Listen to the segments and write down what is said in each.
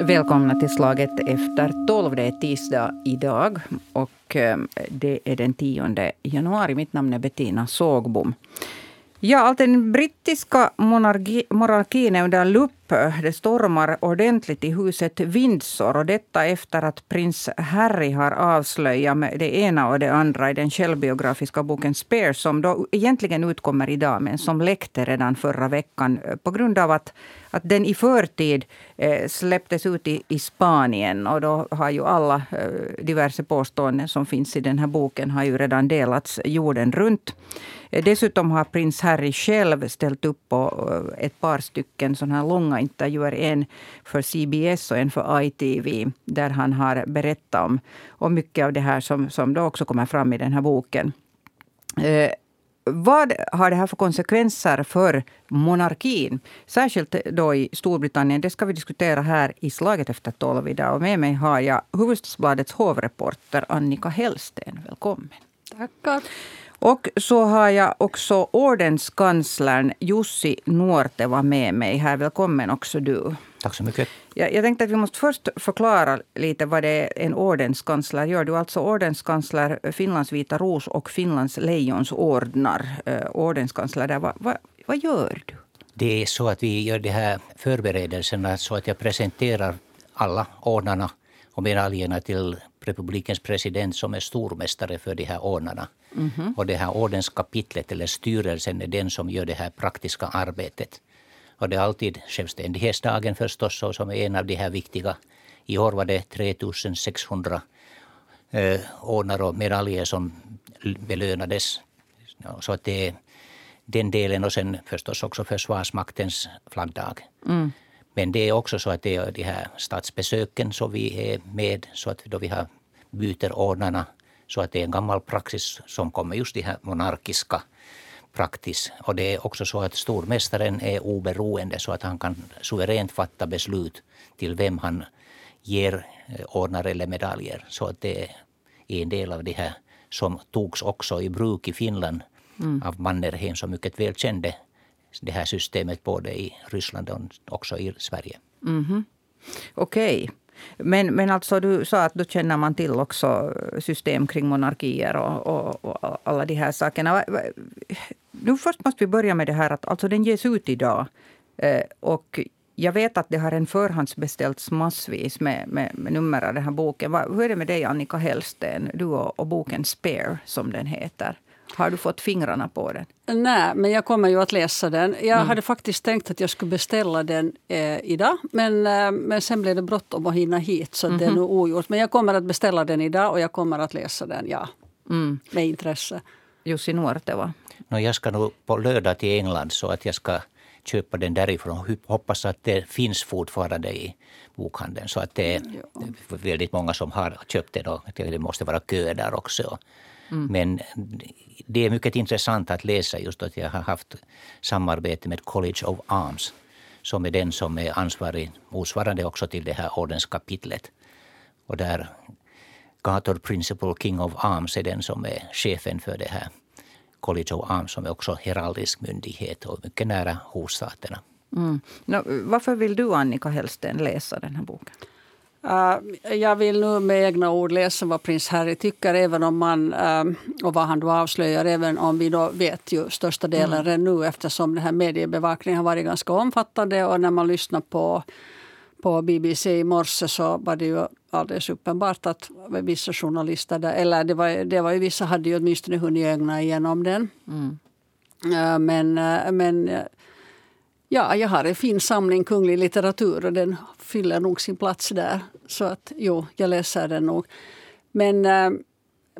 Välkomna till slaget efter tolv. Det är tisdag idag och eh, det är den 10 januari. Mitt namn är Bettina Sågbom. Ja, allt den brittiska monarki, monarkin är under lupp. Det stormar ordentligt i huset Windsor. Och detta efter att prins Harry har avslöjat med det ena och det andra i den självbiografiska boken Spare som då egentligen utkommer idag, men som läckte redan förra veckan på grund av att, att den i förtid eh, släpptes ut i, i Spanien. Och då har ju alla eh, diverse påståenden som finns i den här boken har ju redan delats jorden runt. Eh, dessutom har prins Harry själv ställt upp på ett par stycken såna här långa intervjuer. En för CBS och en för ITV. Där han har berättat om, om mycket av det här som, som då också kommer fram i den här boken. Eh, vad har det här för konsekvenser för monarkin? Särskilt då i Storbritannien. Det ska vi diskutera här i Slaget efter tolv idag. Och med mig har jag Hufvudstadsbladets hovreporter Annika Hellsten. Välkommen. Tackar. Och så har jag också ordenskanslern Jussi Nuorteva med mig här. Välkommen också du. Tack så mycket. Jag, jag tänkte att vi måste först förklara lite vad det är en ordenskansler gör. Du är alltså ordenskansler Finlands Vita Ros och Finlands Lejonsordnar. Eh, ordenskansler där. Vad, vad, vad gör du? Det är så att vi gör de här förberedelserna så att jag presenterar alla ordnarna och medaljerna till republikens president som är stormästare för de här ordnarna. Mm -hmm. Och det här ordenskapitlet eller styrelsen är den som gör det här praktiska arbetet. Och det är alltid självständighetsdagen förstås som är en av de här viktiga. I år var det 3600 eh, ordnar och medaljer som belönades. Så att det är den delen och sen förstås också Försvarsmaktens flaggdag. Mm. Men det är också så att det är de här statsbesöken som vi är med så att då vi har byter ordnarna så att det är en gammal praxis som kommer just de här monarkiska praxis. Och det är också så att stormästaren är oberoende så att han kan suveränt fatta beslut till vem han ger eh, ordnar eller medaljer. Så att det är en del av det här som togs också i bruk i Finland mm. av Mannerheim som mycket väl kände det här systemet både i Ryssland och också i Sverige. Mm -hmm. Okej. Okay. Men, men alltså du sa att då känner man till också system kring monarkier och, och, och alla de här sakerna. Nu först måste vi börja med det här att alltså den ges ut idag. Eh, och jag vet att det har en förhandsbeställts massvis med, med, med nummer av den här boken. Hur är det med dig Annika Hellsten, du och, och boken Spare som den heter? Har du fått fingrarna på den? Nej, men jag kommer ju att läsa den. Jag mm. hade faktiskt tänkt att jag skulle beställa den eh, idag. Men, eh, men sen blev det bråttom att hinna hit så mm -hmm. det är mhm. nu ogjort. Men jag kommer att beställa den idag och jag kommer att läsa den, ja. Mm. Med intresse. Jussi Nuorteva? No, jag ska nog på lördag till England så att jag ska köpa den därifrån. Hoppas att det finns fortfarande i bokhandeln. Så att det är väldigt många som har köpt den och det måste vara kö där också. Mm. Men det är mycket intressant att läsa just att jag har haft samarbete med College of Arms som är den som är ansvarig motsvarande också till det här ordenskapitlet. Och där Gator Principal King of Arms är den som är chefen för det här College of Arms som är också heraldisk myndighet och mycket nära hovstaterna. Mm. No, varför vill du, Annika Hellsten, läsa den här boken? Uh, jag vill nu med egna ord läsa vad prins Harry tycker även om man, uh, och vad han då avslöjar även om vi då vet ju största delen mm. redan nu eftersom den här mediebevakningen har varit ganska omfattande och när man lyssnar på, på BBC i morse så var det ju alldeles uppenbart att vissa journalister, där, eller det var, det var ju vissa hade ju åtminstone hunnit ögna igenom den. Mm. Uh, men, men Ja, jag har en fin samling kunglig litteratur och den fyller nog sin plats där. Så att jo, jag läser den nog. Men, eh,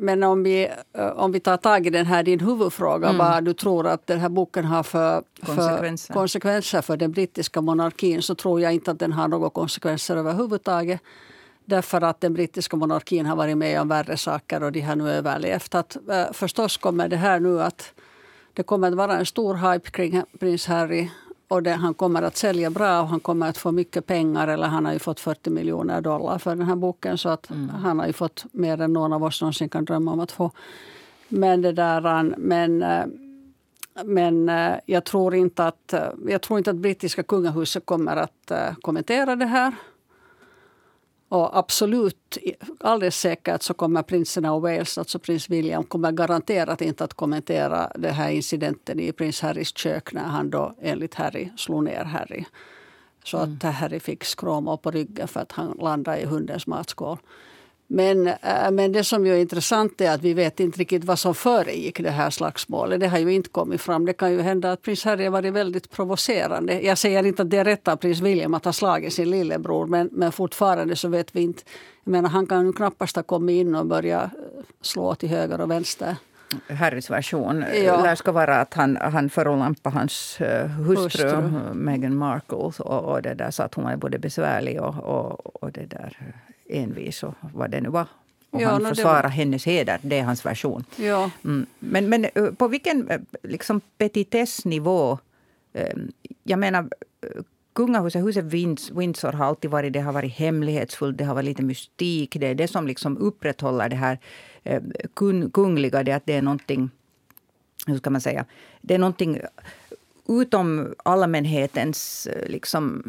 men om, vi, eh, om vi tar tag i den här din huvudfråga, mm. vad du tror att den här boken har för, konsekvenser. för konsekvenser för den brittiska monarkin, så tror jag inte att den har några konsekvenser överhuvudtaget. Därför att den brittiska monarkin har varit med om värre saker och de har nu överlevt. Att, eh, förstås kommer det här nu att det kommer att vara en stor hype kring prins Harry och det, han kommer att sälja bra och han kommer att få mycket pengar. Eller han har ju fått 40 miljoner dollar för den här boken. Så att mm. han har ju fått mer än någon av oss någonsin kan drömma om att få. Men det där, men, men jag, tror inte att, jag tror inte att brittiska kungahuset kommer att kommentera det här. Och absolut, alldeles säkert så kommer prinsen av Wales, alltså prins William, kommer garanterat inte att kommentera den här incidenten i prins Harrys kök när han då enligt Harry slog ner Harry. Så att mm. Harry fick skråma på ryggen för att han landade i hundens matskål. Men, äh, men det som är intressant är att vi vet inte riktigt vad som föregick det här slagsmålet. Det har ju inte kommit fram. Det kan ju hända att prins Harry har varit väldigt provocerande. Jag säger inte att det är rätt av prins William att ha slagit sin lillebror men, men fortfarande så vet vi inte. Jag menar, han kan ju knappast ha kommit in och börjat slå till höger och vänster. Harrys version ja. lär ska vara att han, han förolämpade hans uh, hustru, hustru. Meghan Markle och, och det där, så att hon var både besvärlig och, och, och det där envis och vad det nu var. Och ja, han no, försvarar var... hennes heder, det är hans version. Ja. Mm. Men, men eh, på vilken eh, liksom, petitessnivå... Ehm, jag menar, kungahuset, huset Windsor har alltid varit, det har varit hemlighetsfullt, det har varit lite mystik. Det är det som liksom upprätthåller det här eh, kungliga, det att det är någonting, hur ska man säga, det är någonting utom allmänhetens liksom,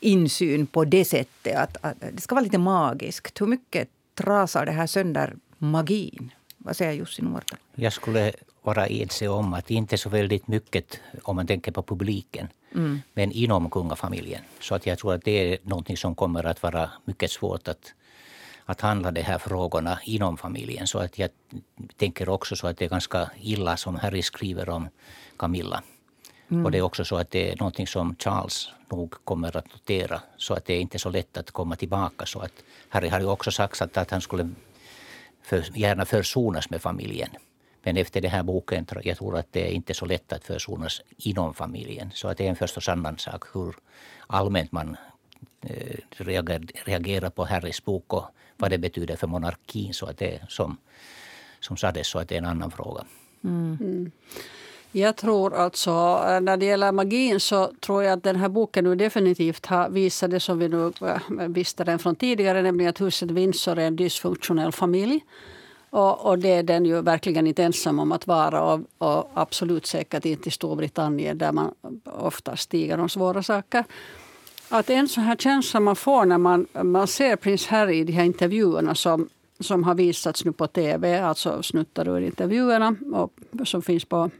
insyn på det sättet. Att, att, det ska vara lite magiskt. Hur mycket trasar det här sönder magin? Vad säger Jussi Nuorta? Jag skulle vara ense om att inte så väldigt mycket om man tänker på publiken. Mm. Men inom kungafamiljen. Så att jag tror att det är någonting som kommer att vara mycket svårt att, att handla de här frågorna inom familjen. Så att jag tänker också så att det är ganska illa som Harry skriver om Camilla. Mm. Och det är också så att det är någonting som Charles nog kommer att notera. Så att det är inte så lätt att komma tillbaka. Så att Harry har ju också sagt att han skulle för, gärna försonas med familjen. Men efter den här boken jag tror att det är inte så lätt att försonas inom familjen. Så att det är en förstås annan sak hur allmänt man eh, reagerar på Harrys bok och vad det betyder för monarkin. Så att det som, som sades, så att det är en annan fråga. Mm. Mm. Jag tror alltså, eh, när det gäller magin så tror jag att den här boken nu definitivt har visat det som vi nu eh, visste den från tidigare, nämligen att huset Windsor är en dysfunktionell familj. Och, och, det är den ju verkligen inte ensam om att vara och, och, absolut säkert inte i Storbritannien där man ofta stiger om svåra saker. Att en sån här känsla man får när man, man ser prins Harry i de här intervjuerna som, som har visats nu på tv, alltså snuttar ur intervjuerna och som finns på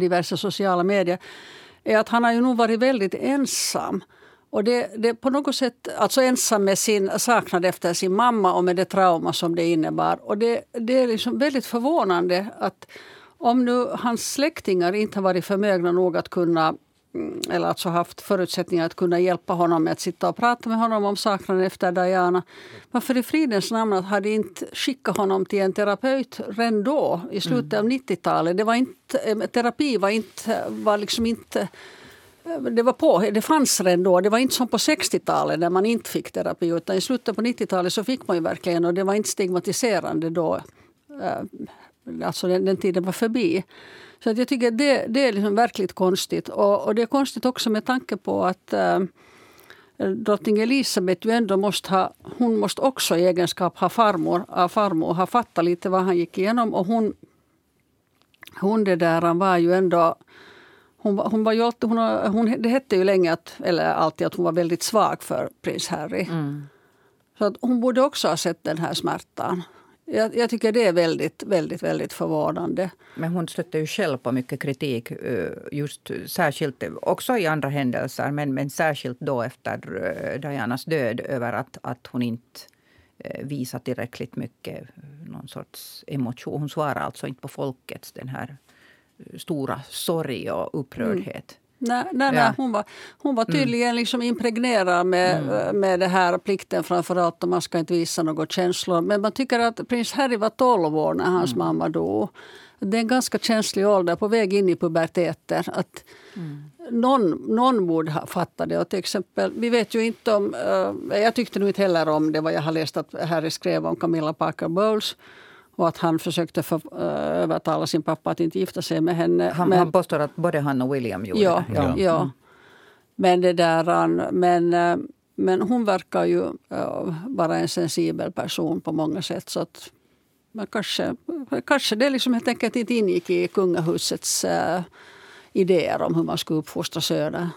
diverse sociala medier är att han har ju nog varit väldigt ensam. Och det, det på något sätt, alltså ensam med sin saknad efter sin mamma och med det trauma som det innebar. Och det, det är liksom väldigt förvånande att om nu hans släktingar inte har varit förmögna nog att kunna eller alltså haft förutsättningar att kunna hjälpa honom med att sitta och prata med honom om saknaden efter Diana. Varför i fridens namn hade inte skickat honom till en terapeut redan då, i slutet av 90-talet? Det var inte, eh, terapi var, inte, var liksom inte eh, det, var på, det fanns redan då. Det var inte som på 60-talet när man inte fick terapi. Utan I slutet på 90-talet så fick man ju verkligen och det var inte stigmatiserande då. Eh, alltså den, den tiden var förbi. Så att jag tycker det, det är liksom verkligt konstigt. Och, och, det är konstigt också med tanke på att äh, drottning Elisabeth ju ändå måste ha, hon måste också i egenskap ha farmor, av farmor ha fattat lite vad han gick igenom. Och hon, hon det där var ju ändå hon, hon var ju alltid, hon, hon, det hette ju länge, att, eller alltid, att hon var väldigt svag för prins Harry. Mm. Så att hon borde också ha sett den här smärtan. Jag, jag, tycker det är väldigt, väldigt, väldigt förvånande. Men hon stötte ju själv på mycket kritik, eh, just särskilt också i andra händelser, men, men särskilt då efter eh, Dianas död, över att, att hon inte eh, visar tillräckligt mycket någon sorts emotion. Hon svarar alltså inte på folkets den här stora sorg och upprördhet. Mm. Nej, nej, nej, hon, var, hon var mm. tydligen mm. liksom impregnerad med, mm. med det här plikten framförallt. Man ska inte visa några känslor. Men man tycker att prins Harry var 12 år när hans mm. mamma dog. Det är en ganska känslig ålder, på väg in i puberteten. Att mm. någon, någon borde ha fattat det. Och till exempel, vi vet ju inte om... Uh, jag tyckte nog inte heller om det vad jag har läst att Harry skrev om Camilla Parker Bowles. Och att han försökte för, uh, övertala sin pappa att inte gifta sig med henne. Han, men, han påstår att både han och William gjorde ja, det. Ja. ja. Men, det där, men, uh, men hon verkar ju uh, vara en sensibel person på många sätt. Så att Men kanske, kanske det liksom helt enkelt inte ingick i kungahusets äh, idéer om hur man skulle uppfostra söner.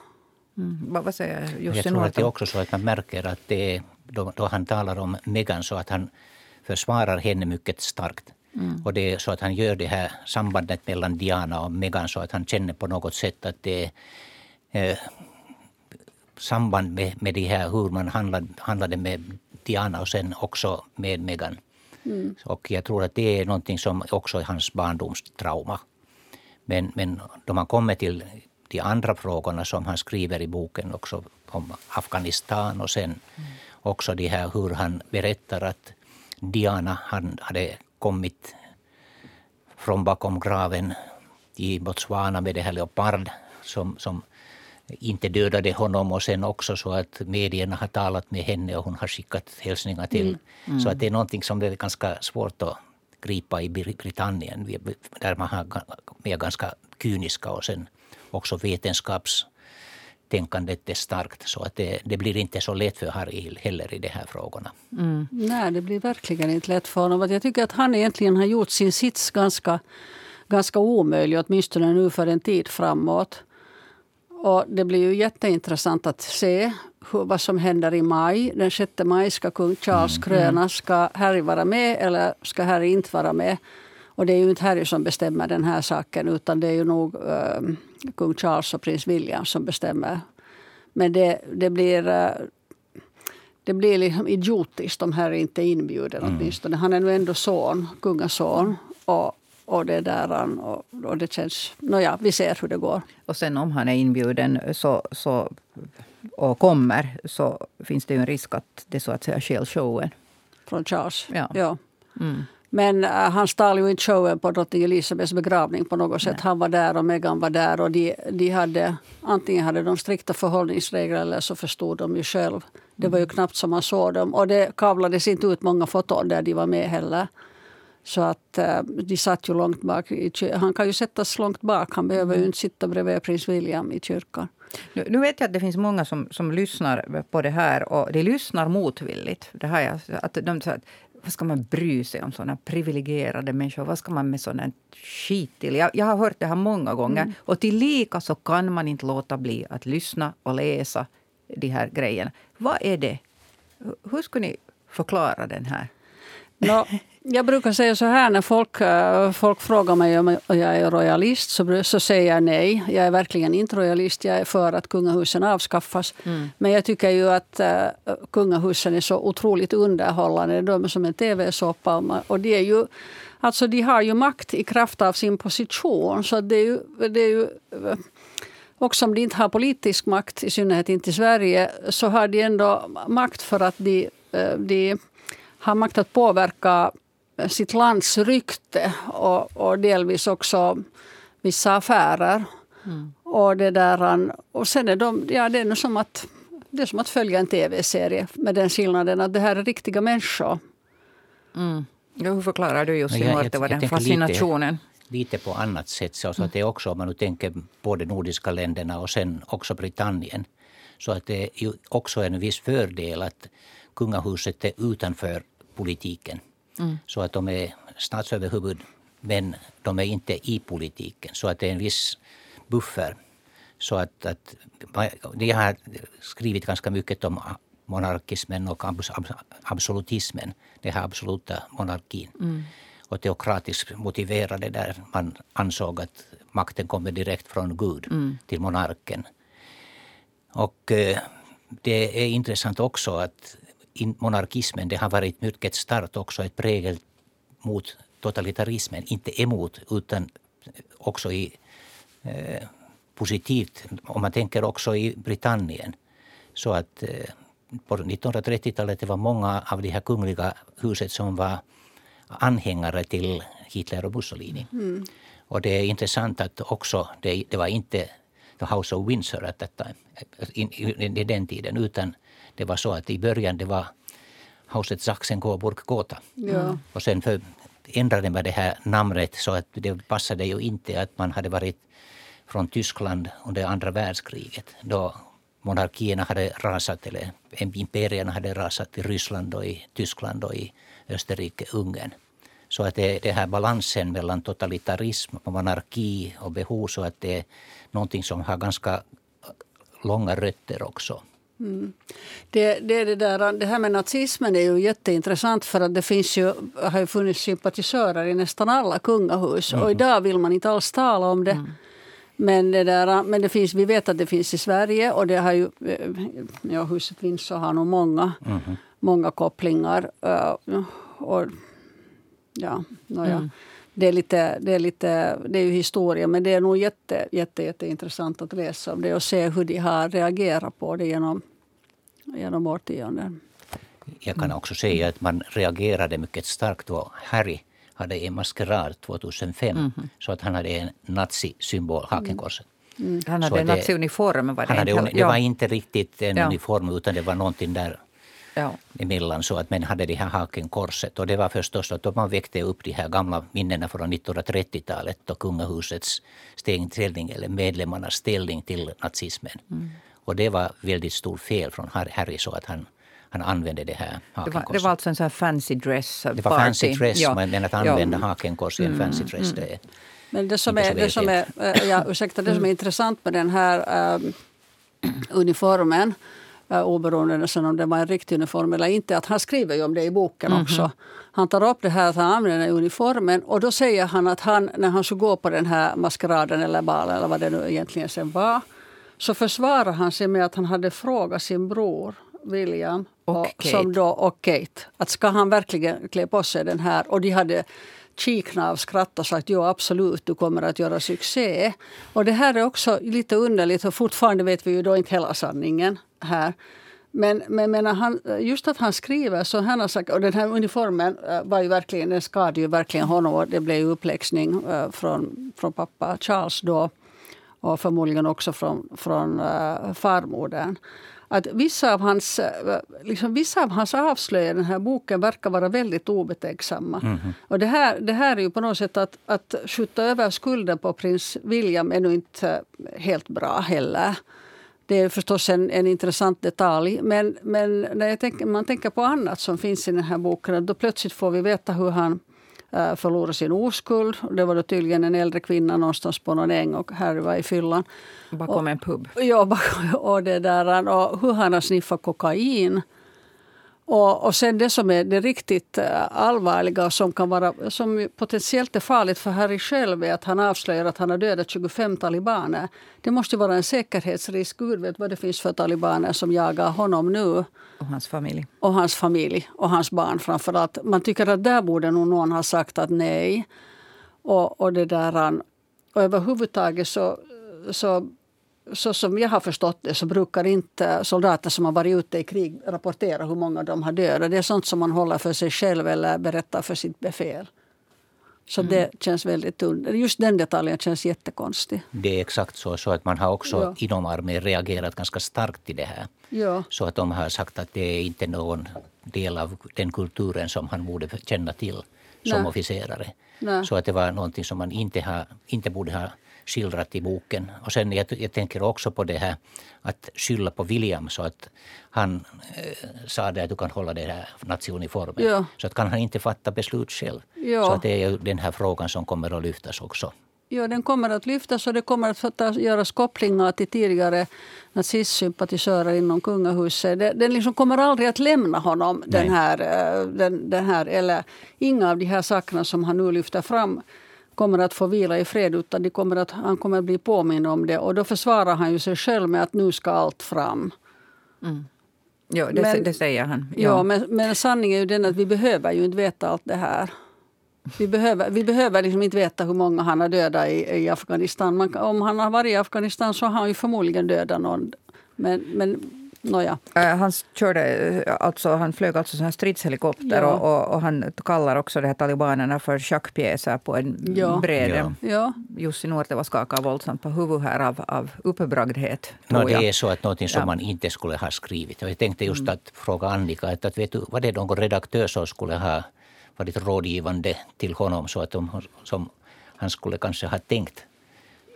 Mm. Vad säger Jussi Jag tror att det är också så att man märker att det är, då, då han talar om Meghan så att han försvarar henne mycket starkt. Mm. Och det är så att han gör det här sambandet mellan Diana och Meghan så att han känner på något sätt att det är eh, samband med, med det här hur man handlade, handlade med Diana och sen också med Meghan. Mm. Och jag tror att det är någonting som också är hans barndomstrauma. Men, men då man kommer till de andra frågorna som han skriver i boken också om Afghanistan och sen mm. också det här hur han berättar att Diana han hade kommit från bakom graven i Botswana med det här Leopard som, som inte dödade honom och sen också så att medierna har talat med henne och hon har skickat hälsningar till. Mm. Mm. Så att det är någonting som det är ganska svårt att gripa i Britannien där man har, är ganska kyniska och sen också vetenskapstänkandet är starkt. Så att det, det, blir inte så lätt för Harry heller i de här frågorna. Mm. Nej, det blir verkligen inte lätt för honom. Jag tycker att han egentligen har gjort sin sits ganska, ganska omöjlig, åtminstone nu för en tid framåt. Och det blir ju jätteintressant att se hur, vad som händer i maj. Den 6 maj ska kung Charles mm. krönas. Ska Harry vara med eller ska Harry inte vara med? Och det är ju inte Harry som bestämmer den här saken utan det är ju nog äh, kung Charles och prins William som bestämmer. Men det, det blir äh, det blir liksom idiotiskt om Harry inte är inbjuden mm. åtminstone. Han är nu ändå son, kungason. Och, och, det där, och, och det känns... Nåja, vi ser hur det går. Och sen om han är inbjuden så, så, och kommer så finns det ju en risk att det så att säga stjäl showen. Från Charles? Ja. ja. Mm. Men uh, han stal ju inte showen på drottning Elisabeths begravning på något sätt. Nej. Han var där och Meghan var där. och de, de hade, Antingen hade de strikta förhållningsregler eller så förstod de ju själv. Det var ju knappt som man såg dem. Och det kavlades inte ut många foton där de var med heller. Så att uh, de satt ju långt bak. Han kan ju sättas långt bak. Han behöver ju mm. inte sitta bredvid prins William i kyrkan. Nu, nu, vet jag att det finns många som, som lyssnar på det här och de lyssnar motvilligt. Det jag, att de, att, vad ska man bry sig om såna privilegierade människor? Vad ska man med sådant skit till? Jag, jag har hört det här många gånger. Mm. Och tillika så kan man inte låta bli att lyssna och läsa de här grejerna. Vad är det? Hur skulle ni förklara den här? No, jag brukar säga så här när folk, eh, folk frågar mig om jag är royalist så, så säger jag nej. Jag är verkligen inte royalist. Jag är för att kungahusen avskaffas. Mm. Men jag tycker ju att uh, kungahusen är så otroligt underhållande. De är som en tv-såpa. Och de, är ju, alltså de har ju makt i kraft av sin position. Så det är ju, det är ju uh, också om de inte har politisk makt, i synnerhet inte i Sverige, så har de ändå makt för att de, de har makt att påverka sitt lands rykte och, och delvis också vissa affärer. Mm. Och, det där, och sen är de, ja, det är som att det är som att följa en tv-serie med den skillnaden att det här är riktiga människor. Mm. Ja, hur förklarar du Jussi Muotti vad den fascinationen? Lite, lite på annat sätt. Så att det är också, om man nu tänker på de nordiska länderna och sen också Britannien. Så att det är ju också en viss fördel att kungahuset är utanför politiken. Mm. Så att de är statsöverhuvud men de är inte i politiken. Så att det är en viss buffer. Så att, att de har skrivit ganska mycket om monarkismen och absolutismen. Den här absoluta monarkin. Mm. Och teokratiskt motiverade där man ansåg att makten kommer direkt från Gud mm. till monarken. Och eh, det är intressant också att monarkismen det har varit mycket starkt också ett prägel mot totalitarismen. Inte emot, utan också i eh, positivt. Om man tänker också i Britannien. Så att eh, på 1930-talet det var många av de här kungliga huset som var anhängare till Hitler och Mussolini. Mm. Och det är intressant att också, det, det var inte the House of Windsor at that time, i den tiden, utan det var så att i början det var huset Sachsen Coburg Gotha. Ja. Och sen för, ändrade man det här namnet så att det passade ju inte att man hade varit från Tyskland under andra världskriget. Då monarkierna hade rasat, eller imperierna hade rasat i Ryssland och i Tyskland och i Österrike, Ungern. Så att det, det här balansen mellan totalitarism, monarki och behov så att det är någonting som har ganska långa rötter också. Mm. Det, det, det, där, det här med nazismen är ju jätteintressant för att det finns ju, har ju funnits sympatisörer i nästan alla kungahus. Mm. Och idag vill man inte alls tala om det. Mm. Men, det där, men det finns, vi vet att det finns i Sverige och det har ju, eh, ja, huset Windsor har nog många, mm. många kopplingar. Uh, och, ja, nåja. Mm. Det är, lite, det, är lite, det är ju historia, men det är nog jätte, jätte, jätteintressant att läsa om det och se hur de har reagerat på det genom, genom årtionden. Jag kan också säga att man reagerade mycket starkt då Harry hade en maskerad 2005. Mm. Så att han hade en nazisymbol, hakenkorset. Mm. Han hade en naziuniform? Var det, han hade, det var inte riktigt en ja. uniform utan det var någonting där ja. emellan. Så att, men hade det här hakenkorset. Och det var förstås att man väckte upp de här gamla minnena från 1930-talet och kungahusets ställning eller medlemmarnas ställning till nazismen. Mm. Och det var väldigt stort fel från Harry så att han han använde det här hakenkorset. Det var, det var alltså en sån här fancy dress party. Det var fancy dress, ja. men att använda ja. hakenkors i en fancy mm, dress, det är Men det som är, det som är, ja, ursäkta, det som är mm. intressant med den här äh, uniformen äh, oberoende om det var en riktig uniform eller inte. Att han skriver ju om det i boken mm -hmm. också. Han tar upp det här att han använder uniformen och då säger han att han när han skulle gå på den här maskeraden eller balen eller vad det nu egentligen sen var så försvarar han sig med att han hade frågat sin bror William och, och Kate. Som då, och Kate. Att ska han verkligen klä på sig den här? Och de hade kiknat av skratt och sagt ja absolut, du kommer att göra succé. Och det här är också lite underligt och fortfarande vet vi ju då inte hela sanningen här. Men, men, men han, just att han skriver så han har sagt, och den här uniformen eh, var ju verkligen, den skadade ju verkligen honom och det blev ju uppläxning eh, från, från pappa Charles då och förmodligen också från, från uh, farmodern att vissa av hans, eh, liksom vissa av hans avslöjanden i den här boken verkar vara väldigt obetänksamma. Mm. Och det här, det här är ju på något sätt att, att skjuta över skulden på prins William är nog inte helt bra heller. Det är förstås en, en intressant detalj. Men, men när tänker, man tänker på annat som finns i den här boken, då plötsligt får vi veta hur han Eh, förlorade sin oskuld. Det var då tydligen en äldre kvinna någonstans på någon äng och Harry var i fyllan. Bakom en pub? Ja, och, det där, och hur han har sniffat kokain. Och, och sen det som är det riktigt eh, allvarliga och som, kan vara, som potentiellt är farligt för Harry själv är att han avslöjar att han har dödat 25 talibaner. Det måste vara en säkerhetsrisk. Gud vet vad det finns för talibaner som jagar honom nu. Och hans familj. Och hans familj och hans barn framförallt. Man tycker att där borde nog någon ha sagt att nej. Och, och det där... Och överhuvudtaget så, så så som jag har förstått det så brukar inte soldater som har varit ute i krig rapportera hur många de har dödat. Det är sånt som man håller för sig själv eller berättar för sitt befäl. Så mm. det känns väldigt Just den detaljen känns jättekonstig. Det är exakt så, så att man har också ja. inom armén reagerat ganska starkt i det här. Ja. Så att de har sagt att det är inte någon del av den kulturen som han borde känna till som Nej. officerare. Nej. Så att det var någonting som man inte, har, inte borde ha skildrat i boken. Och sen jag, jag tänker också på det här att skylla på William så att han eh, sa det att du kan hålla den här naziuniformen. Ja. Så att kan han inte fatta beslut själv. Ja. Så att det är den här frågan som kommer att lyftas också. Ja, den kommer att lyftas och det kommer att göras kopplingar till tidigare nazistsympatisörer inom kungahuset. Den liksom kommer aldrig att lämna honom, den här, eh, den, den, här, eller inga av de här sakerna som han nu lyfter fram kommer att få vila i fred utan de kommer att, han kommer att bli påmind om det. Och då försvarar han ju sig själv med att nu ska allt fram. Mm. Ja, det, men, det, säger han. Ja, ja men, men sanningen är ju den att vi behöver ju inte veta allt det här. Vi behöver, vi behöver liksom inte veta hur många han har dödat i, i Afghanistan. Man, om han har varit i Afghanistan så har han ju förmodligen dödat någon. Men, men Nåja. Äh, han, körde, alltså, han flög alltså sån stridshelikopter ja. och, och, och, han kallar också de här talibanerna för schackpjäser på en ja. bräde. Ja. Jussi Nuorteva skakar våldsamt på huvudet här av, av uppbragdhet. No, det är så att någonting som ja. man inte skulle ha skrivit. Jag tänkte just mm. att fråga Annika, att, att vet du, var det någon redaktör som skulle ha varit rådgivande till honom så att de, som han skulle kanske ha tänkt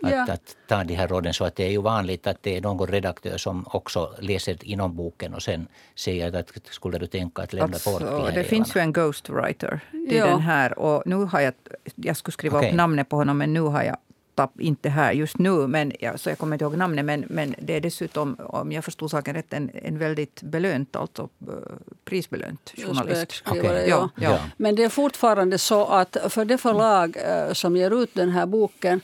att, Ja. att ta de här råden. Så att det är ju vanligt att det är någon redaktör som också läser inom boken och sen säger att skulle du tänka att lämna bort de Alltså, här det finns ju en ghostwriter. Det är Ja. den här. Och nu har jag, jag skulle skriva Okej. upp namnet på honom, men nu har jag tapp, inte här just nu, men, ja, så jag kommer inte ihåg namnet. Men, men det är dessutom, om jag förstod saken rätt, en, en väldigt belönt, alltså eh, prisbelönt journalist. Okej. ja. Ja. Men det är fortfarande så att för det förlag eh, som ger ut den här boken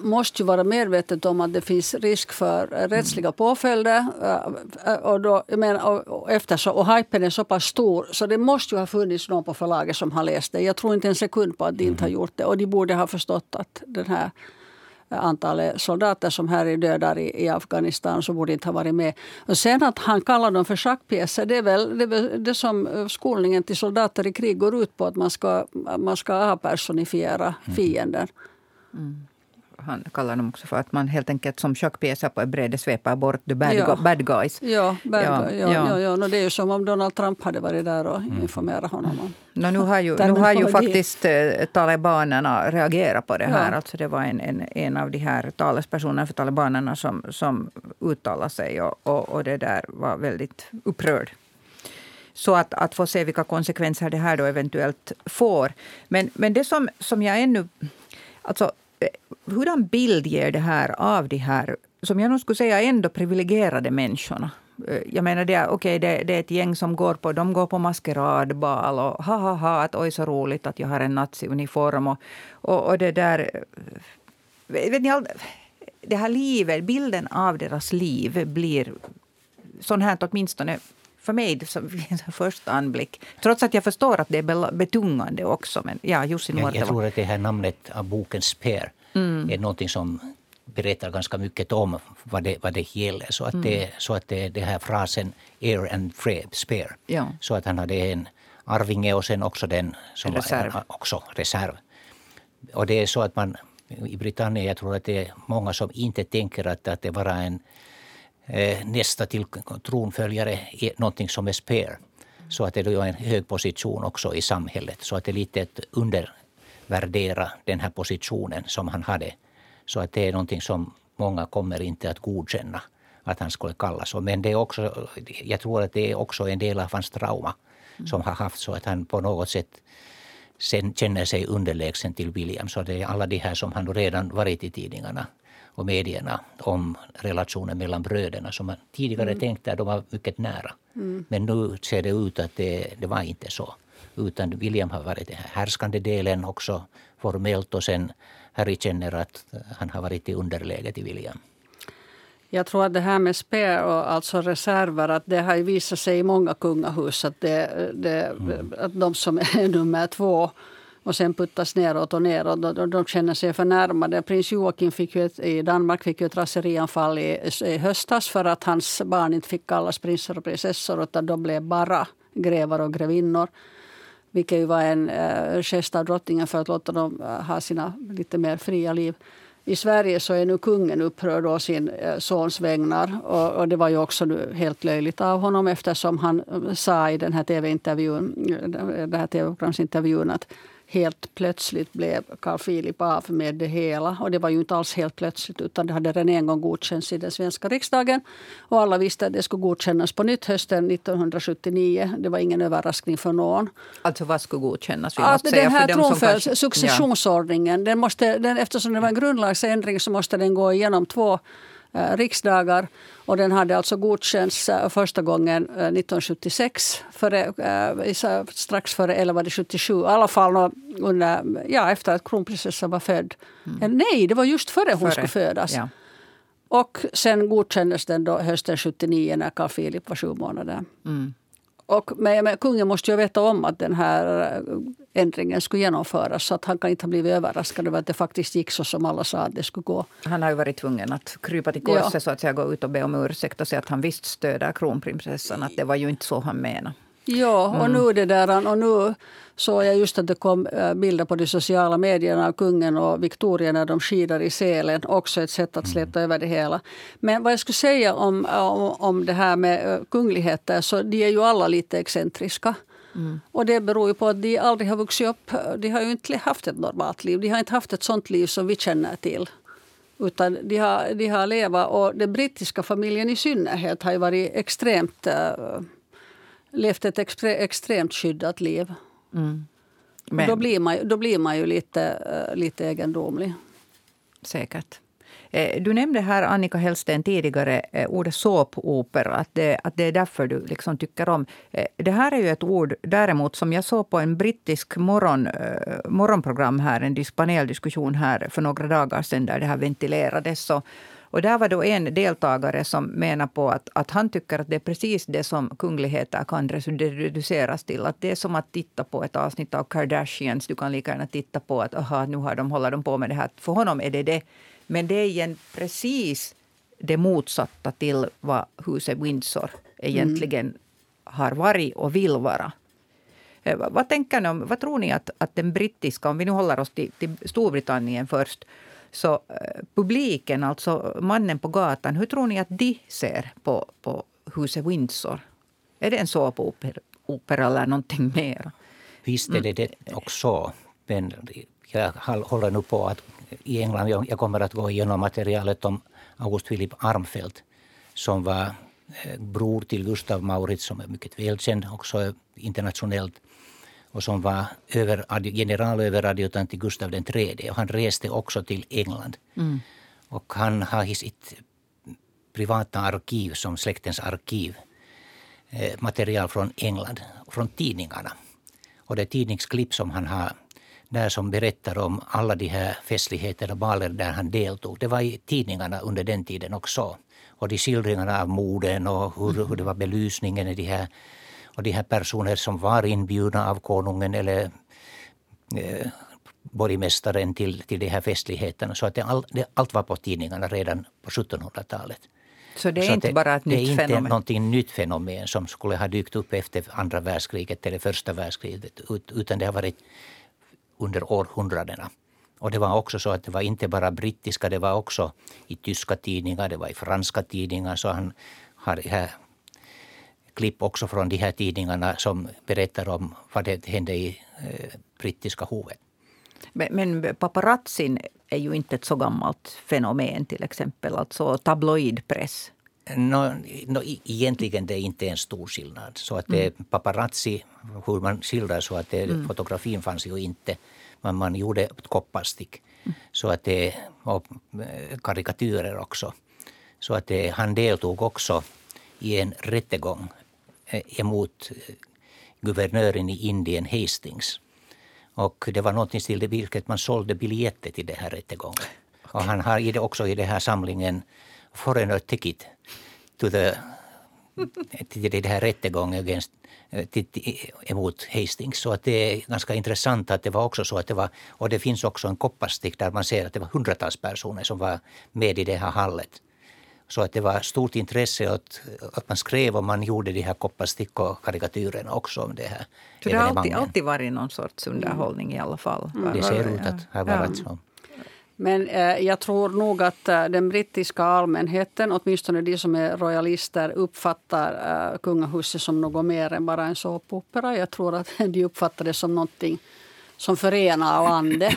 måste ju vara medvetet om att det finns risk för eh, rättsliga påföljder. eh, eh, Och, då, jag menar, och, och, eftersom, och hypen är så pass stor så det måste ju ha funnits någon på förlaget som har läst det. Jag tror inte en sekund på att de inte har gjort det. Och de borde ha förstått att den här eh, antalet soldater som här är dödar i, i Afghanistan så borde inte ha varit med. Och sen att han kallar dem för schackpjäser, det är väl det, är det som eh, skolningen till soldater i krig går ut på, att man ska, man ska avpersonifiera fienden. Han kallar dem också för att man helt enkelt som schackpjäser på ett bräde sveper bort the bad, Ja. bad guys. Ja, bad Ja, guy, ja, ja. ja. No, det är ju som om Donald Trump hade varit där och informerat honom om No, nu har ju, nu har ju faktiskt eh, talibanerna reagerat på det här. Ja. Alltså det var en, en, en av de här talespersonerna för talibanerna som, som uttalade sig och, och, och det där var väldigt upprörd. Så att, att få se vilka konsekvenser det här då eventuellt får. Men, men det som, som jag ännu... Alltså, hurdan bild ger det här av de här, som jag nog skulle säga ändå privilegierade människorna? Eh, jag menar, det är, okay, det, det är ett gäng som går på, de går på maskeradbal och ha, ha, ha, att oj så roligt att jag har en naziuniform. Och, och, och det där... Eh, vet ni, all- det här livet, bilden av deras liv blir sån här åtminstone för mig vid första anblick. Trots att jag förstår att det är betungande också. Men ja, Jussi Jag, jag tror att det här namnet av boken Spare Mm. är någonting som berättar ganska mycket om vad det, vad det gäller. Så att, Mm. det, så att det, det här frasen air and fre- spare. Ja. Så att han hade en arvinge och sen också den som Reserv. var också reserv. Och det är så att man i Britannien, jag tror att det är många som inte tänker att, att det bara är en Eh, nästa till tronföljare är någonting som är spare. Så att det är en hög position också i samhället. Så att det är lite att undervärdera den här positionen som han hade. Så att det är någonting som många kommer inte att godkänna att han skulle kallas så. Men det är också, jag tror att det är också en del av hans trauma som har haft så att han på något sätt sen känner sig underlägsen till William. Så det är alla de här som han redan varit i tidningarna och medierna om relationen mellan bröderna som man tidigare tänkte att de var mycket nära. Men nu ser det ut att det, det var inte så. Utan William har varit den här härskande delen också formellt och sen Harry känner att han har varit i underläge till William. Jag tror att det här med spär och alltså reserver, att det har visat sig i många kungahus att, det, det, att de som är nummer två och sen puttas neråt och neråt, de, de känner sig förnärmade. Prins Joakim fick ju ett, i Danmark fick ju ett raserianfall i, i höstas för att hans barn inte fick kallas prinsar och prinsessor utan de blev bara grevar och grevinnor. Vilket ju var en äh, gest av drottningen för att låta dem äh, ha sina lite mer fria liv. I Sverige så är nu kungen upprörd å sin eh, sons vägnar. Och, och det var ju också nu helt löjligt av honom eftersom han sa i den här tv-intervjun, den här tv-programsintervjun att helt plötsligt blev Carl Philip av med det hela. Och det var ju inte alls helt plötsligt utan det hade redan en gång godkänts i den svenska riksdagen. Och alla visste att det skulle godkännas på nytt hösten 1979. Det var ingen överraskning för någon. Alltså vad skulle godkännas? Vi Att måste den här tronföljd, kanske- successionsordningen, den måste, den, eftersom det var en grundlagsändring så måste den gå igenom två riksdagar. Och den hade alltså godkänts eh, första gången eh, 1976, före, eh, sa- strax före, eller var det 77? I alla fall under, ja, efter att kronprinsessan var född. Eller nej, det var just före hon Före. skulle födas. Ja. Och sen godkändes den då hösten 79 när Carl Philip var sju månader. Mm. Och, men, men kungen måste ju veta om att den här eh, ändringen skulle genomföras. Så att han kan inte ha blivit överraskad över att det faktiskt gick så som alla sa att det skulle gå. Han har ju varit tvungen att krypa till korset Ja. så att säga, gå ut och be om ursäkt och säga att han visst stöder kronprinsessan. Att det var ju inte så han menade. Ja, och nu det där, och nu såg jag just att det kom eh, bilder på de sociala medierna av kungen och Victoria när de skidar i selen. Också ett sätt att släta över det hela. Men vad jag skulle säga om, om, om det här med eh, kungligheter, så de är ju alla lite excentriska. Och det beror ju på att de aldrig har vuxit upp. De har ju inte haft ett normalt liv. De har inte haft ett sånt liv som vi känner till. Utan de har, de har levat, och den brittiska familjen i synnerhet har ju varit extremt, äh, levt ett extre, extremt skyddat liv. Mm. Men, då, blir man, då blir man ju lite, äh, lite egendomlig. Säkert. Eh, du nämnde här, Annika Hellsten, tidigare eh, ordet såpopera. Att det, att det är därför du liksom tycker om. Eh, det här är ju ett ord däremot som jag såg på en brittisk morgon, morgonprogram här, en paneldiskussion här för några dagar sedan där det här ventilerades. Och, och där var då en deltagare som menar på att, att han tycker att det är precis det som kungligheter kan reduceras till. Att det är som att titta på ett avsnitt av Kardashians. Du kan lika gärna titta på att aha, nu har de, håller de på med det här. För honom är det det men det är igen precis det motsatta till vad huset Windsor egentligen mm. har varit och vill vara. Eh, vad tänker ni om, vad tror ni att, att den brittiska, om vi nu håller oss till, till Storbritannien först, så eh, publiken, alltså mannen på gatan, hur tror ni att de ser på, på huset Windsor? Är det en såpopera eller någonting mer? Visst är det det också. Men jag håller nu på att i England. Jag kommer att gå igenom materialet om August Philip Armfelt som var eh, bror till Gustav Mauritz som är mycket välkänd också internationellt och som var över, generalöveradjutant till Gustav III. Och han reste också till England. Mm. Och han har i sitt privata arkiv, som släktens arkiv, eh, material från England, från tidningarna. Och det tidningsklipp som han har där som berättar om alla de här festligheterna och baler där han deltog. Det var i tidningarna under den tiden också. Och de skildringarna av morden och hur, hur det var belysningen i de här, och de här personer som var inbjudna av konungen eller eh, borgmästaren till, till de här festligheterna. Så att det, all, det, allt var på tidningarna redan på 1700-talet. Så det är Så inte det, bara ett nytt fenomen? Det är inte någonting nytt fenomen som skulle ha dykt upp efter andra världskriget eller första världskriget. Utan det har varit under århundradena. Och det var också så att det var inte bara brittiska, det var också i tyska tidningar, det var i franska tidningar. Så han har här klipp också från de här tidningarna som berättar om vad det hände i eh, brittiska hovet. Men, men paparazzin är ju inte ett så gammalt fenomen till exempel, alltså tabloidpress. No, no, egentligen det är inte en stor skillnad. Så att det, mm. paparazzi, hur man skildrar så att det, mm. fotografin fanns ju inte. Men man gjorde kopparstick. Mm. Så att det, och eh, karikatyrer också. Så att det, han deltog också i en rättegång eh, emot eh, guvernören i Indien, Hastings. Och det var något till vilket man sålde biljetter till den här rättegången. Okay. Och han har också i den här samlingen Foreigner Ticket to the, till den här rättegången against, till, emot Hastings. Så att det är ganska intressant att det var också så att det var, och det finns också en kopparstick där man ser att det var hundratals personer som var med i det här hallet. Så att det var stort intresse att, att man skrev och man gjorde de här kopparstick och karikatyrerna också om det här Så det har alltid, alltid varit någon sorts underhållning i alla fall? Mm. Det ser ut att ha varit ja. så. Men eh, jag tror nog att eh, den brittiska allmänheten, åtminstone de som är royalister, uppfattar eh, kungahuset som något mer än bara en såpopera. Jag tror att de uppfattar det som någonting som förenar landet.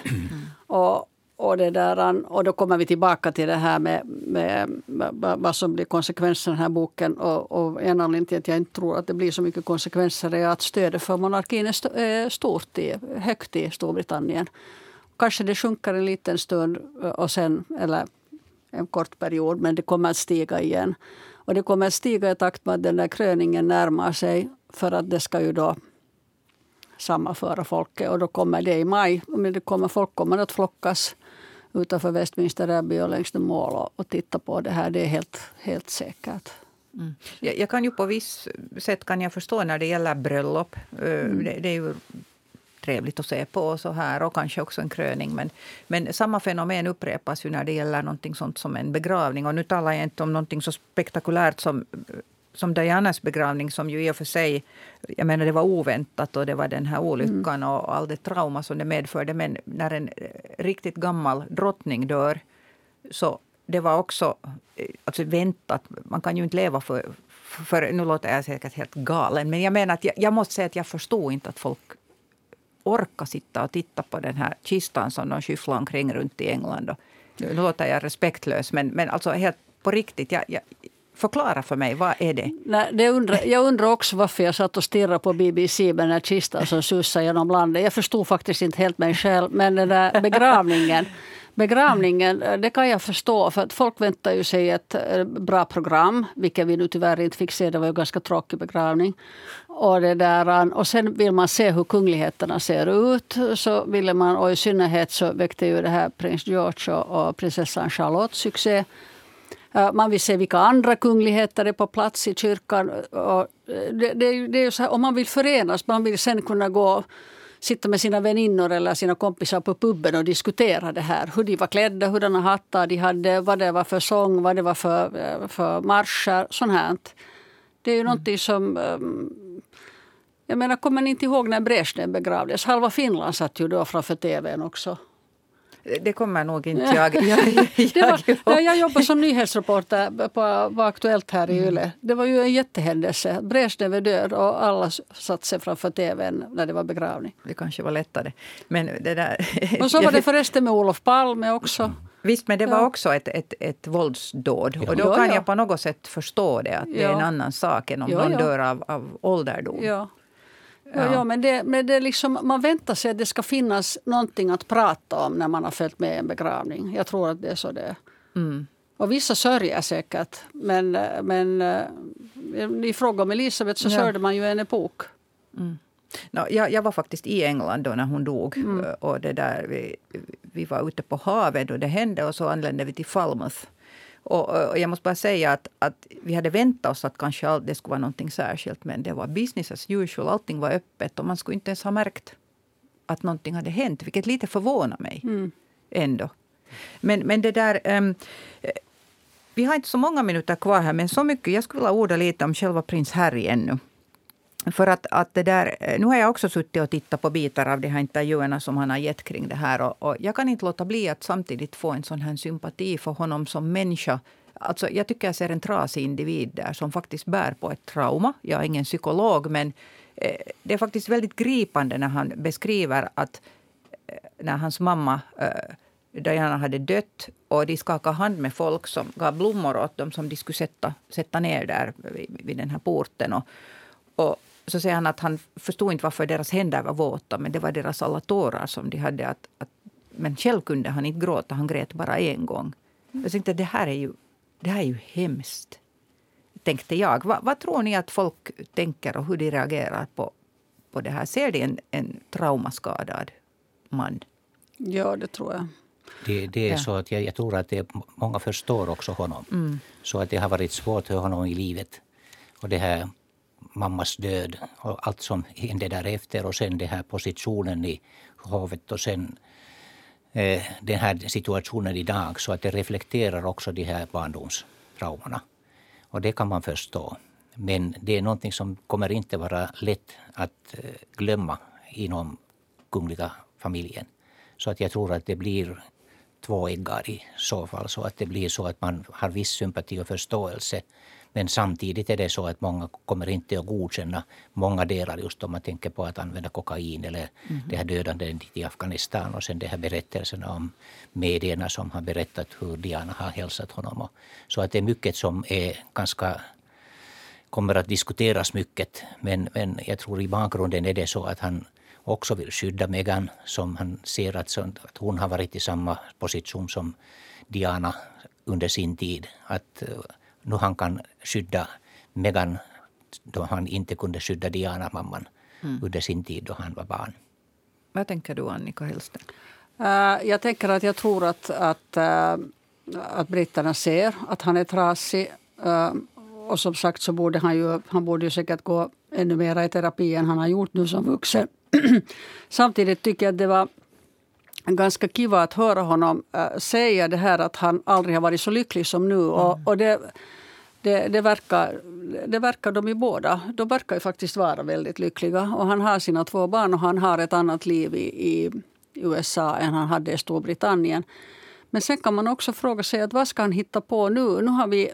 Och, och, det där, och då kommer vi tillbaka till det här med, med, med vad som blir konsekvensen av den här boken. Och, och en anledning till att jag inte tror att det blir så mycket konsekvenser är att stödet för monarkin är stort, i, högt i Storbritannien. Kanske det sjunker en liten stund eh, och sen, eller en kort period, men det kommer att stiga igen. Och det kommer att stiga i takt med att den där kröningen närmar sig. För att det ska ju då sammanföra folket. Och då kommer det i maj. Men det kommer, folk kommer att flockas utanför Westminster Abbey och längs de mål och, och titta på det här. Det är helt, helt säkert. Mm. Jag, jag, kan ju på viss sätt kan jag förstå när det gäller bröllop. Eh, mm. Det, det, är ju trevligt att se på och så här och kanske också en kröning. Men, men samma fenomen upprepas ju när det gäller någonting sånt som en begravning. Och nu talar jag inte om någonting så spektakulärt som som Dianas begravning som ju i och för sig, jag menar det var oväntat och det var den här olyckan mm. och all det trauma som det medförde. Men när en riktigt gammal drottning dör så det var också alltså väntat. Man kan ju inte leva för, för nu låter jag säkert helt galen, men jag menar att jag, jag måste säga att jag förstod inte att folk orka sitta och titta på den här kistan som de skyfflar omkring runt i England. Och Nu låter jag respektlös, men, men alltså helt på riktigt. Jag, jag, förklara för mig, vad är det? Nej, det undrar, jag undrar också varför jag satt och stirrade på BBC med den här kistan som susar genom landet. Jag förstod faktiskt inte helt mig själv, men den där begravningen Begravningen, det kan jag förstå, för att folk väntar ju sig ett eh, bra program, vilket vi nu tyvärr inte fick se. Det var ju en ganska tråkig begravning. Och, det där, och sen vill man se hur kungligheterna ser ut. Så ville man, och i synnerhet så väckte ju det här prins George och, och prinsessan Charlotte succé. Man vill se vilka andra kungligheter är på plats i kyrkan. Och det, det, det är så här, om man vill förenas, man vill sen kunna gå sitta med sina väninnor eller sina kompisar på puben och diskutera det här. Hur de var klädda, hurdana hattar de hade, vad det var för sång, vad det var för, eh, för marscher. Sånt här. Det är ju mm. någonting som... Ehm, jag menar, kommer ni inte ihåg när Brezhnev begravdes? Halva Finland satt ju då framför tvn också. Det kommer nog inte jag, jag, jag, det var, jag jobbade som nyhetsreporter på, på Aktuellt här i mm. Yle. Det var ju en jättehändelse. Brezhnev är död och alla satte sig framför tvn när det var begravning. Det kanske var lättare. Men det där, och så var det förresten med Olof Palme också. Visst, men det var också ett, ett, ett våldsdåd. Och då kan jag på något sätt förstå det, att det är en annan sak än om någon dör av, av ålderdom. Ja. Ja. Ja, men det, men det liksom, man väntar sig att det ska finnas någonting att prata om när man har följt med en begravning. Jag tror att det är så det är. Mm. Och vissa sörjer säkert. Men, men eh, i fråga om Elisabeth så ja. sörjde man ju en epok. Mm. No, jag, jag, var faktiskt i England då när hon dog. Mm. Och det där, vi, vi var ute på havet och det hände och så anlände vi till Falmouth. Och, och, jag måste bara säga att, att vi hade väntat oss att kanske det skulle vara någonting särskilt. Men det var business as usual. Allting var öppet och man skulle inte ens ha märkt att någonting hade hänt. Vilket lite förvånar mig mm. ändå. Men, men det där... Um, vi har inte så många minuter kvar här, men så mycket. Jag skulle vilja orda lite om själva prins Harry ännu. För att, att det där, eh, nu har jag också suttit och tittat på bitar av de här intervjuerna som han har gett kring det här. Och, och, jag kan inte låta bli att samtidigt få en sån här sympati för honom som människa. Alltså, jag tycker jag ser en trasig individ där som faktiskt bär på ett trauma. Jag är ingen psykolog, men eh, det är faktiskt väldigt gripande när han beskriver att eh, när hans mamma eh, Diana hade dött och de skakade hand med folk som gav blommor åt dem som de skulle sätta, sätta ner där vid, vid den här porten. Och, och så säger han att han förstod inte varför deras händer var våta, men det var deras alla tårar som de hade. Att, att, men själv kunde han inte gråta, han grät bara en gång. Jag tänkte det här är ju, det här är ju hemskt. Tänkte jag. Va, vad tror ni att folk tänker och hur de reagerar på, på det här? Ser de en, en traumaskadad man? Ja, det tror jag. Det, det är ja. så att jag, jag, tror att det, många förstår också honom. Mm. Så att det har varit svårt för honom i livet. Och det här mammas död och allt som hände därefter och sen den här positionen i hovet och sen eh, den här situationen idag så att det reflekterar också de här barndomstraumorna. Och det kan man förstå. Men det är någonting som kommer inte vara lätt att eh, glömma inom kungliga familjen. Så att jag tror att det blir två äggar i så fall. Så att det blir så att man har viss sympati och förståelse men samtidigt är det så att många kommer inte att godkänna många delar just om man tänker på att använda kokain eller mm. det här dödandet i Afghanistan och sen de här berättelserna om medierna som har berättat hur Diana har hälsat honom. Så att det är mycket som är ganska kommer att diskuteras mycket. Men, men jag tror i bakgrunden är det så att han också vill skydda Meghan som han ser att, att hon har varit i samma position som Diana under sin tid. Att nu han kan skydda Megan då han inte kunde skydda Diana, mamman, mm. under sin tid då han var barn. Vad tänker du, Annika Hellsten? Uh, jag tänker att jag tror att, att, uh, att britterna ser att han är trasig. Uh, och som sagt så borde han ju, han borde ju säkert gå ännu mer i terapi än han har gjort nu som vuxen. Samtidigt tycker jag att det var ganska kiva att höra honom säga det här att han aldrig har varit så lycklig som nu. Mm. Och, och det, det, det, verkar, det verkar de ju båda. De verkar ju faktiskt vara väldigt lyckliga. Och han har sina två barn och han har ett annat liv i, i USA än han hade i Storbritannien. Men sen kan man också fråga sig att vad ska han hitta på nu? Nu har vi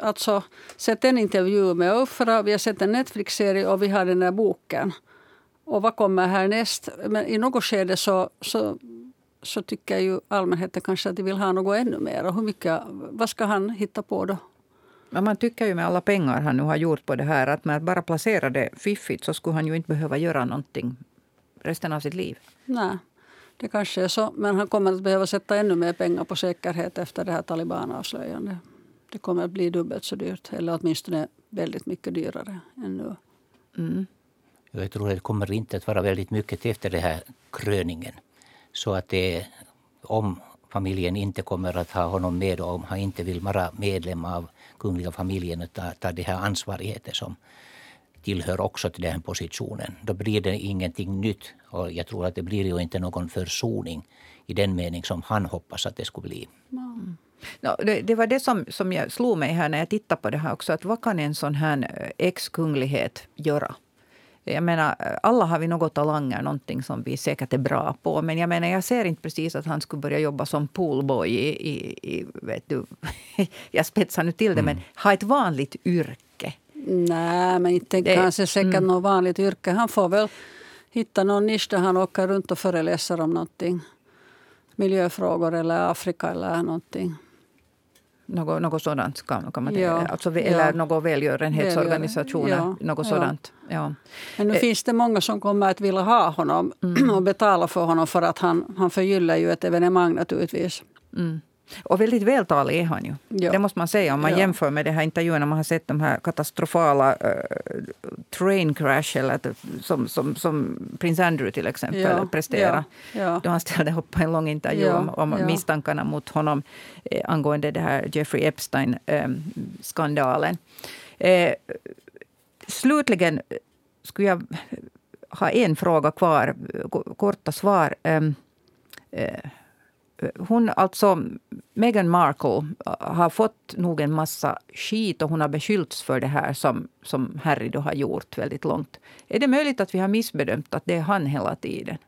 alltså sett en intervju med Uffra, vi har sett en Netflix-serie och vi har den där boken. Och vad kommer härnäst? Men i något skede så, så så tycker ju allmänheten kanske att de vill ha något ännu mer. Och hur mycket, vad ska han hitta på då? Men man tycker ju med alla pengar han nu har gjort på det här att med att bara placera det fiffigt så skulle han ju inte behöva göra någonting resten av sitt liv. Nej, det kanske är så. Men han kommer att behöva sätta ännu mer pengar på säkerhet efter det här talibanavslöjandet. Det kommer att bli dubbelt så dyrt, eller åtminstone väldigt mycket dyrare än nu. Mm. Jag tror att det kommer inte att vara väldigt mycket efter den här kröningen. Så att det, om familjen inte kommer att ha honom med och om han inte vill vara medlem av kungliga familjen och ta, ta de här ansvarigheten som tillhör också till den positionen. Då blir det ingenting nytt. Och jag tror att det blir ju inte någon försoning i den mening som han hoppas att det skulle bli. Mm. No, det, det, var det som, som jag slog mig här när jag tittade på det här också. Att vad kan en sån här eh, ex-kunglighet göra? Jag menar, alla har vi något talanger, någonting som vi säkert är bra på. Men jag menar, jag ser inte precis att han skulle börja jobba som poolboy i, i, i vet du, jag spetsar nu till det, mm. men ha ett vanligt yrke. Nej, men inte det, kanske säkert mm. något vanligt yrke. Han får väl hitta någon nisch där han åker runt och föreläser om någonting. Miljöfrågor eller Afrika eller någonting. Något, något sådant kan, kan man ja, tänka. Alltså, eller ja. någon välgörenhetsorganisation. Ja, något ja. sådant. Ja. Men nu eh. finns det många som kommer att vilja ha honom mm. och betala för honom för att han, han förgyller ju ett evenemang naturligtvis. Mm. Och väldigt vältalig är han ju. Ja. Det måste man säga om man ja. jämför med de här intervjuerna man har sett de här katastrofala uh, train crash eller som, som, som prins Andrew till exempel ja. presterade. Ja. Då han ställde upp på en lång intervju om, om misstankarna mot honom eh, angående det här Jeffrey Epstein-skandalen. Eh, eh, slutligen skulle jag ha en fråga kvar, korta svar. Eh, hon, alltså, Meghan Markle äh, har fått nog en massa skit och hon har beskyllts för det här som, som Harry då har gjort väldigt långt. Är det möjligt att vi har missbedömt att det är han hela tiden?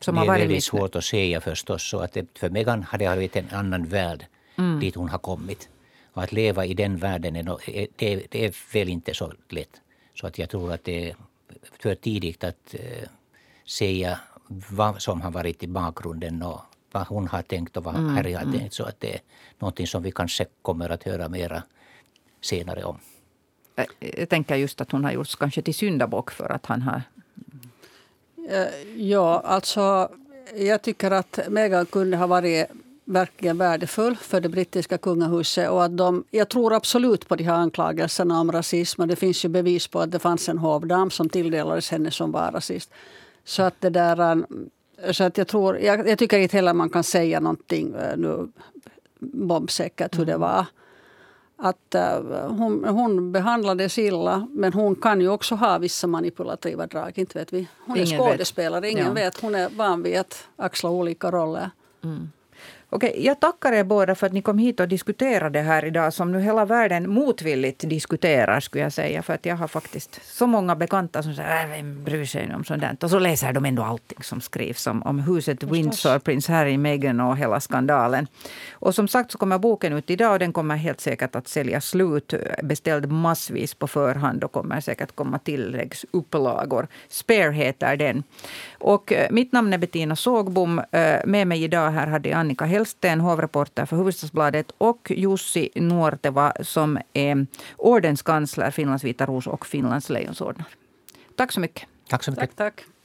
Som det är väldigt missnöjd? svårt att säga förstås. Så att det, för Meghan har det varit en annan värld mm. dit hon har kommit. Och att leva i den världen är, det, det är väl inte så lätt. Så att jag tror att det är för tidigt att uh, säga som har varit i bakgrunden och vad hon har tänkt och vad mm, Harry har mm. tänkt. Så att det är någonting som vi kanske kommer att höra mera senare om. Jag tänker just att hon har gjorts kanske till syndabock för att han har... Eh, ja, alltså jag tycker att Meghan kunde ha varit verkligen värdefull för det brittiska kungahuset. Och att de, jag tror absolut på de här anklagelserna om rasism. Och det finns ju bevis på att det fanns en hovdam som tilldelades henne som var rasist. Så att det där... Um, så att jag, tror, jag, jag tycker inte heller man kan säga någonting uh, nu bombsäkert hur det mm. var. Att uh, hon, hon behandlades illa, men hon kan ju också ha vissa manipulativa drag. Inte vet vi. Hon ingen är skådespelare, vet. ingen ja. vet. Hon är van vid att axla olika roller. Mm. Okej, jag tackar er båda för att ni kom hit och diskuterade här idag som nu hela världen motvilligt diskuterar. skulle jag säga. För att jag har faktiskt så många bekanta som säger äh, vem bryr sig om sånt där? Och så läser de ändå allting som skrivs om, om huset Windsor, prins Harry, Meghan och hela skandalen. Och som sagt så kommer boken ut idag och den kommer helt säkert att sälja slut. Beställd massvis på förhand och kommer säkert komma tilläggsupplagor. Spare heter den. Och eh, mitt namn är Bettina Sågbom. Eh, med mig idag här hade jag Annika Hellsten, hovreporter för Hufvudstadsbladet och Jussi Nuorteva som är ordenskansler, Finlands Vita Ros och Finlands Lejonsordnar. Tack så mycket. Tack så mycket. Tack, tack.